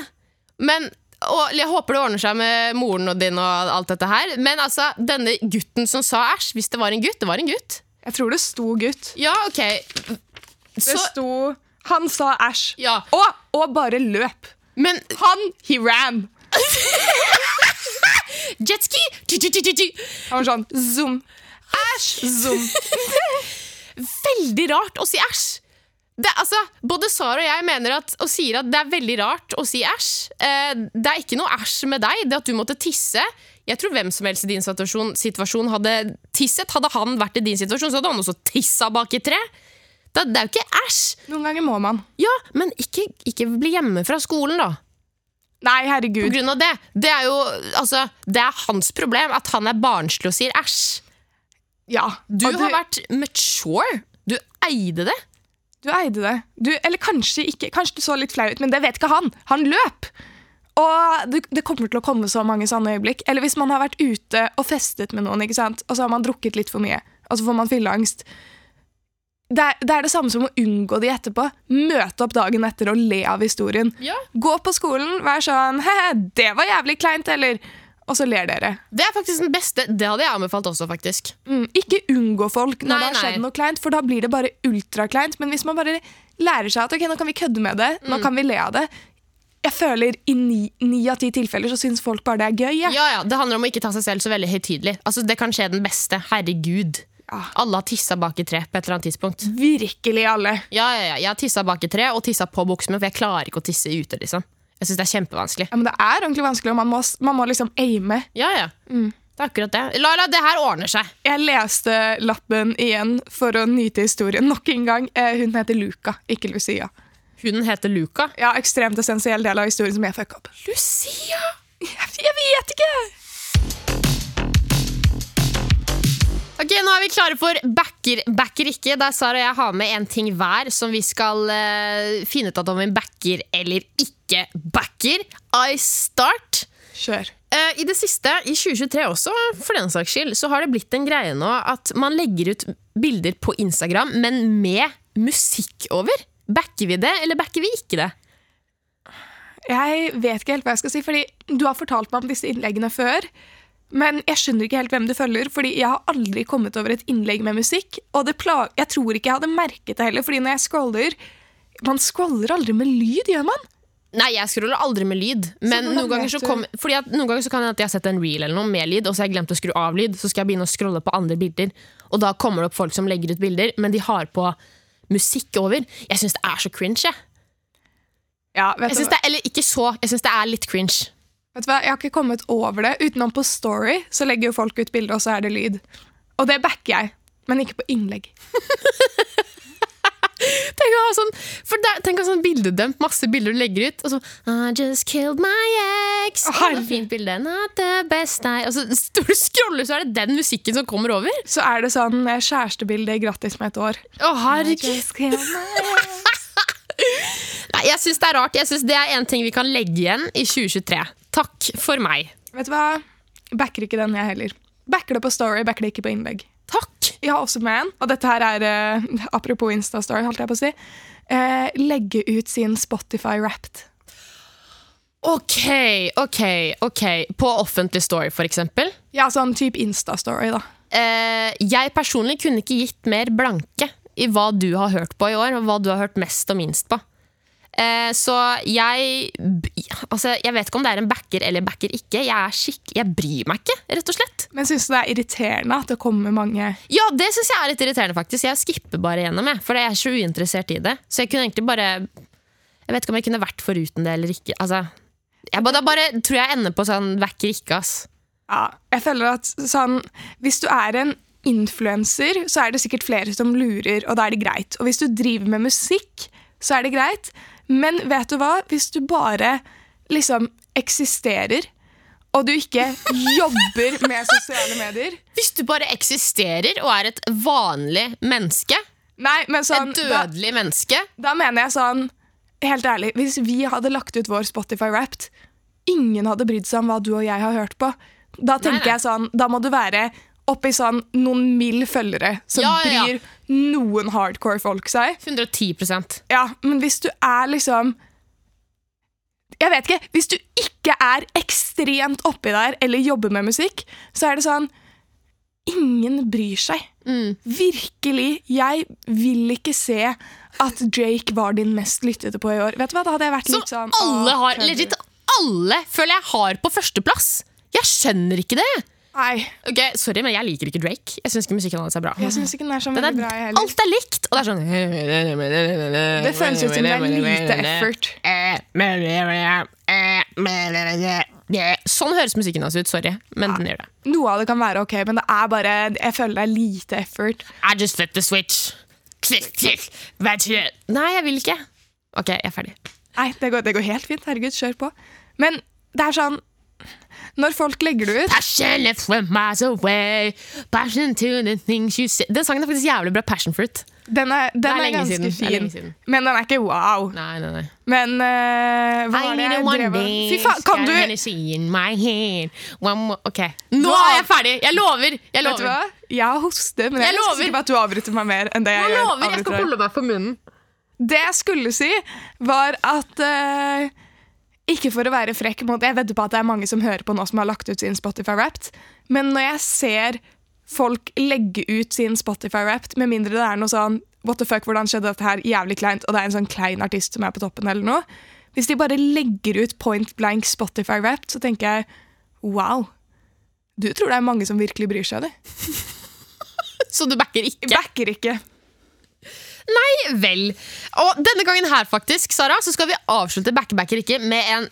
Men og Jeg håper det ordner seg med moren og din og alt dette her. Men altså, denne gutten som sa æsj, hvis det var en gutt, det var en gutt. Jeg tror det sto gutt. Ja, ok. Det sto Han sa æsj. ja, Og, og bare løp. men Han, he ran. jetski. Han var sånn zoom. Æsj, zoom. veldig rart å si æsj. Det, altså, både Sara og jeg mener at, og sier at det er veldig rart å si æsj. Eh, det er ikke noe æsj med deg, det at du måtte tisse. Jeg tror hvem som helst i din situasjon, situasjon hadde tisset. Hadde han vært i din situasjon, så hadde han også tissa bak i tre. Det, det er jo ikke æsj. Noen ganger må man. Ja, men ikke, ikke bli hjemme fra skolen, da. Nei, På herregud. grunn av det. Det er jo altså, det er hans problem at han er barnslig og sier æsj. Ja. Du og har vært mature. Du eide det. Du eide det. Du, eller kanskje ikke. Kanskje du så litt flau ut, men det vet ikke han. Han løp! Og det, det kommer til å komme så mange sånne øyeblikk. Eller hvis man har vært ute og festet med noen, ikke sant? og så har man drukket litt for mye, og så får man fylleangst. Det er, det er det samme som å unngå de etterpå. Møte opp dagen etter og le av historien. Ja. Gå på skolen, vær sånn He-he, det var jævlig kleint, eller Og så ler dere. Det er faktisk den beste. Det hadde jeg anbefalt også, faktisk. Mm, ikke unngå folk når Nei, det har skjedd nei. noe kleint, for da blir det bare ultrakleint. Men hvis man bare lærer seg at ok, nå kan vi kødde med det, Mm. nå kan vi le av det Jeg føler i ni, av ti tilfeller så syns folk bare det er gøy. Ja. Ja, ja, Det handler om å ikke ta seg selv så veldig høytidelig. Altså, det kan skje den beste. Herregud. Ja. Alle har tissa bak i tre på et eller annet tidspunkt. Virkelig alle. Ja, ja, ja. Jeg har tissa bak i tre og tissa på buksene, for jeg klarer ikke å tisse ute. liksom Jeg synes det er kjempevanskelig. Ja, men det er ordentlig vanskelig, og man må, man må liksom aime. Ja, ja. Mm. Det er akkurat det. Lala, det her ordner seg. Jeg leste lappen igjen for å nyte historien nok en gang. Eh, hun heter Luca, ikke Lucia. Hun heter Luca. Ja, Ekstremt essensiell del av historien som jeg fucka opp. Lucia! Jeg, jeg vet ikke! Ok, Nå er vi klare for backer, backer ikke, der Sara og jeg har med en ting hver som vi skal eh, finne ut at om vi backer eller ikke backer. I start. Kjør. Eh, I det siste, i 2023 også, for den saks skyld, så har det blitt en greie nå at man legger ut bilder på Instagram, men med musikk over. Backer vi det, eller backer vi ikke det? Jeg vet ikke helt hva jeg skal si, fordi du har fortalt meg om disse innleggene før. Men jeg skjønner ikke helt hvem du følger, fordi jeg har aldri kommet over et innlegg med musikk. Og jeg tror ikke jeg hadde merket det heller, fordi når jeg scroller Man scroller aldri med lyd, gjør man? Nei, jeg scroller aldri med lyd. Men noen ganger, så kom, fordi at noen ganger så kan det at jeg har sett en reel eller noe med lyd, og så har jeg glemt å skru av lyd. Så skal jeg begynne å scrolle på andre bilder, og da kommer det opp folk som legger ut bilder, men de har på musikk over. Jeg syns det er så cringe. Jeg. Ja, vet, Jeg synes det, eller ikke så, jeg syns det er litt cringe. Vet du hva? Jeg har ikke kommet over det. Utenom på Story så legger jo folk ut bilder, og så er det lyd. Og det backer jeg, men ikke på innlegg. Tenk å ha sånn, for der, tenk å ha sånn bildedømt, masse bilder du legger ut, og så I just killed my ex. Oh, det er fint bilde. Not the best I Og så står du scroller, så er det den musikken som kommer over. Så er det sånn eh, kjærestebilde gratis med et år. Å, herregud. My ex. Nei, jeg syns det er rart. Jeg synes Det er en ting vi kan legge igjen i 2023. Takk for meg. Vet du hva? Backer ikke den, jeg heller. Backer det på Story, backer det ikke på innlegg. Takk. Jeg har også med en, og dette her er uh, apropos Instastory, holdt jeg på å si. Uh, legge ut sin Spotify Wrapped. Ok, ok, ok. På offentlig story, for eksempel. Ja, sånn type Instastory, da. Uh, jeg personlig kunne ikke gitt mer blanke i hva du har hørt på i år, og hva du har hørt mest og minst på. Eh, så jeg Altså, jeg vet ikke om det er en backer eller backer ikke. Jeg, skikk, jeg bryr meg ikke, rett og slett. Men syns du det er irriterende at det kommer mange Ja, det syns jeg er litt irriterende, faktisk. Jeg skipper bare gjennom, jeg, for jeg er så uinteressert i det. Så jeg kunne egentlig bare Jeg vet ikke om jeg kunne vært foruten det eller ikke. Altså, jeg da bare tror jeg ender på sånn backer ikke, ass. Ja, jeg føler at sånn Hvis du er en influenser, så er det sikkert flere som lurer, og da er det greit. Og hvis du driver med musikk, så er det greit. Men vet du hva? Hvis du bare liksom eksisterer, og du ikke jobber med sosiale medier, Hvis du bare eksisterer og er et vanlig menneske, Nei, men sånn, Et da, dødelig menneske. da mener jeg sånn Helt ærlig, hvis vi hadde lagt ut vår Spotify Wrapped, ingen hadde brydd seg om hva du og jeg har hørt på. Da tenker nei. jeg sånn, da må du være oppi sånn noen mild følgere som Ja, ja, ja. bryr noen hardcore folk seg. 110% Ja, men hvis du er liksom Jeg vet ikke. Hvis du ikke er ekstremt oppi der eller jobber med musikk, så er det sånn Ingen bryr seg. Mm. Virkelig. Jeg vil ikke se at Drake var din mest lyttede på i år. Vet du hva, Da hadde jeg vært litt sånn alle har? Legit alle føler jeg har på førsteplass. Jeg skjønner ikke det. Nei, Ok, Sorry, men jeg liker ikke Drake. Jeg syns ikke musikken hans er bra. jeg synes ikke den er så Den er, bra, heller. alt er likt, og det er sånn Det føles ut som det er lite effort. Sånn høres musikken hans ut. Sorry, men den gjør det. Noe av det kan være ok, men det er bare Jeg føler det er lite effort. I just flipped the switch. Nei, jeg vil ikke. Ok, jeg er ferdig. Nei, det går, det går helt fint. Herregud, kjør på. Men det er sånn Når folk legger det ut Passion left from miles away. Passion to the things you say. Den sangen er faktisk jævlig bra. Passion fruit. Den er, den er er, ganske siden. fin, er. Men den er ikke wow. Nei, nei, nei. Men uh, hva I var det jeg drev med. Fy faen, kan du Vet. Ok, nå er jeg ferdig! Jeg lover! Jeg du hva? Jeg har hoste, men jeg, Jeg er lover. sikker på at du avbryter meg mer enn det jeg, Jeg gjør. lover, jeg skal holde meg for munnen. Det jeg skulle si, var at eh, Ikke for å være frekk mot Jeg vedder på at det er mange som hører på nå som har lagt ut sin Spotify Wrapped, men når jeg ser folk legge ut sin Spotify Wrapped, med mindre det er noe sånn What the fuck, hvordan skjedde dette her? Jævlig kleint, og det er en sånn klein artist som er på toppen, eller noe. Hvis de bare legger ut point blank Spotify Wrapped, så tenker jeg wow. Du tror det er mange som virkelig bryr seg, du. Så du backer ikke? Backer ikke. Nei vel. Og denne gangen her, faktisk, Sara, så skal vi avslutte Backebacker ikke med en,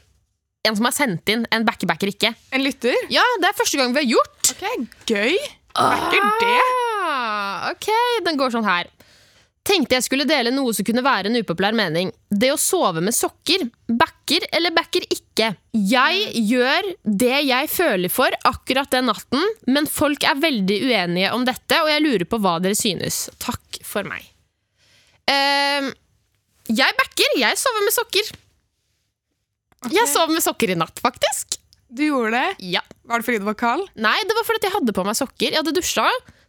en som har sendt inn en Backebacker ikke. En lytter? Ja, det er første gang vi har gjort. Ok, Gøy. Backer det. Ah, ok, den går sånn her. Tenkte jeg skulle dele noe som kunne være en upopulær mening. Det å sove med sokker. Backer eller backer ikke? Jeg gjør det jeg føler for akkurat den natten, men folk er veldig uenige om dette, og jeg lurer på hva dere synes. Takk for meg. Ehm, jeg backer. Jeg sover med sokker. Jeg sov med sokker i natt, faktisk. Du gjorde det? Ja. Var det fordi du var kald? Nei, det var fordi jeg hadde på meg sokker. Jeg hadde dusja,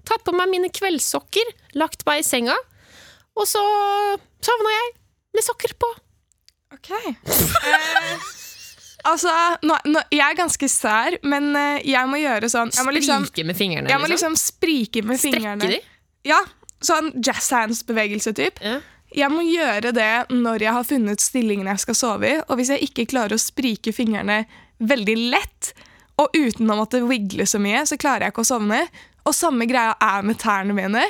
tatt på meg mine kveldssokker, lagt meg i senga, og så sovna jeg med sokker på. Ok. Eh, altså, nå, nå, jeg er ganske sær, men eh, jeg må gjøre sånn Jeg må liksom, Sprike med fingrene, jeg må liksom sprike med Strekke fingrene. de? Ja, sånn jazz hands-bevegelse typ. Ja. Jeg må gjøre det når jeg har funnet stillingen jeg skal sove i, og hvis jeg ikke klarer å sprike fingrene veldig lett, og uten å måtte wigle så mye, så klarer jeg ikke å sovne. Og samme greia er med tærne mine.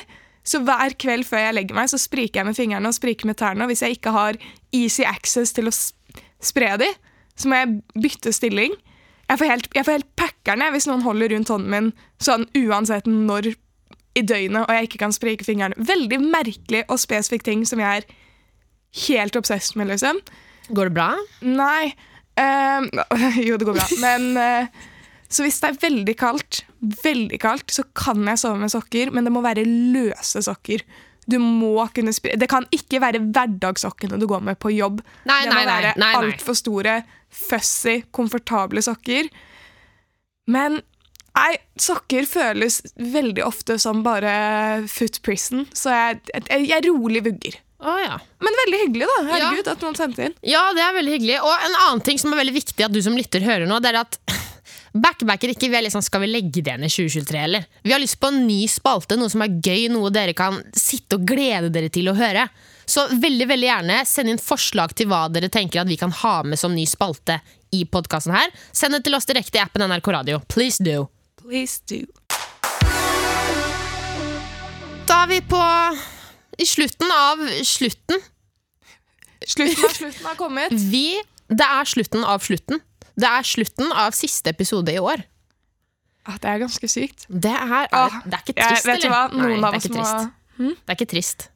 Så hver kveld før jeg legger meg, så spriker jeg med fingrene og spriker med tærne. Og hvis jeg ikke har easy access til å spre de, så må jeg bytte stilling. Jeg får helt, jeg får helt packerne hvis noen holder rundt hånden min sånn uansett når i døgnet, og jeg ikke kan sprike fingrene. Veldig merkelig og spesifikk ting som jeg er helt obsessed med, liksom. Går det bra? Nei ehm, Jo, det går bra. Men uh, Så hvis det er veldig kaldt, veldig kaldt, så kan jeg sove med sokker, men det må være løse sokker. Du må kunne spre Det kan ikke være hverdagssokkene du går med på jobb. Nei, det må nei, være altfor store, fussy, komfortable sokker. Men nei, sokker føles veldig ofte som bare foot prison, så jeg, jeg, jeg rolig vugger. Oh, ja. Men veldig hyggelig, da. Herregud, at noen sendte inn. Ja, det er veldig hyggelig. Og en annen ting som er veldig viktig at du som lytter hører nå, det er at Backbacker ikke, vi liksom, Skal vi legge det ned i 2023, eller? Vi har lyst på en ny spalte, noe som er gøy, noe dere kan sitte og glede dere til å høre. Så veldig veldig gjerne send inn forslag til hva dere tenker at vi kan ha med som ny spalte i podkasten her. Send det til oss direkte i appen NRK Radio. Please do. Please do. Da er vi på i slutten av slutten. Slutten av slutten har kommet. Vi Det er slutten av slutten. Det er slutten av siste episode i år. Ah, det er ganske sykt. Det er, Ah, det er ikke Jeg, trist, vet du hva? eller? Nei, av det er oss ikke må trist. Det er ikke trist.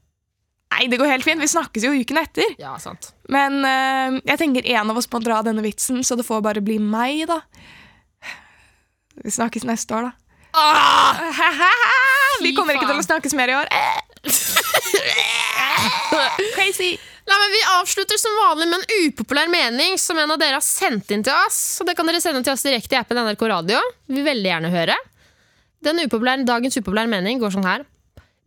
Nei, det går helt fint. Vi snakkes jo uken etter. Ja, sant. Men uh, jeg tenker en av oss må dra denne vitsen, så det får bare bli meg, da. Vi snakkes neste år, da. Ah! Vi kommer ikke til å snakkes mer i år. Crazy! Nei, men Vi avslutter som vanlig med en upopulær mening som en av dere har sendt inn til oss. Så det kan dere sende til oss direkte i appen NRK Radio. Vi vil veldig gjerne høre. Den upopulære, dagens upopulære mening går sånn her.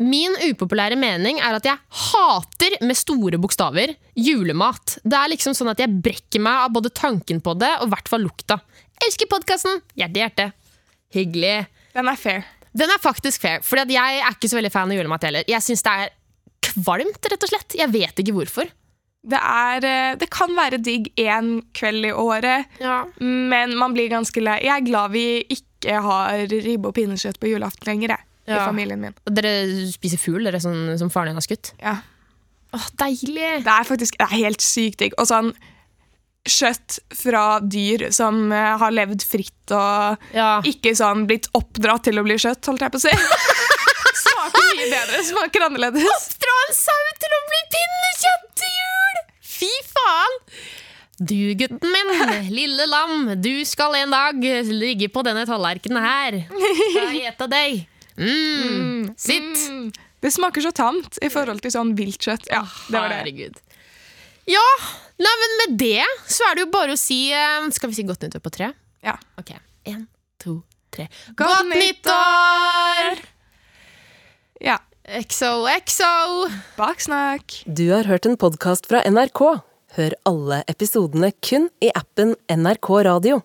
Min upopulære mening er at jeg hater med store bokstaver julemat. Det er liksom sånn at jeg brekker meg av både tanken på det og i hvert fall lukta. Elsker podkasten! Hjerte, hjerte. Hyggelig. Den er fair. Den er faktisk fair, for jeg er ikke så veldig fan av julemat heller. Jeg syns det er kvalmt, rett og slett. Jeg vet ikke hvorfor. Det, er, eh, det kan være digg én kveld i året, Ja. men man blir ganske lei. Jeg er glad vi ikke har ribbe og pinnekjøtt på julaften lenger, jeg, i familien min. Og Dere spiser fugl, dere som, som faren din har skutt? Ja. Åh, deilig! Det er faktisk det er helt sykt digg. Og sånn kjøtt fra dyr som eh, har levd fritt og Ja. ikke sånn blitt oppdratt til å bli kjøtt, holdt jeg på å si. Smaker mye bedre. Smaker annerledes. Oppdra en sau til å bli pinnekjøtt til jul! Fy faen! Du, gutten min, lille lam, du skal en dag ligge på denne tallerkenen her. Skal jeg ete deg. Mm, sitt. Mm. Det smaker så tamt i forhold til sånn viltkjøtt. Ja, det var det. Herregud. Ja, nei, men med det så er det jo bare å si eh, Skal vi si godt nyttår på tre? Ja. Ok, en, to, tre. Godt nyttår! Ja. XOXO! Baksnakk. Du har hørt en podkast fra NRK. Hør alle episodene kun i appen NRK Radio.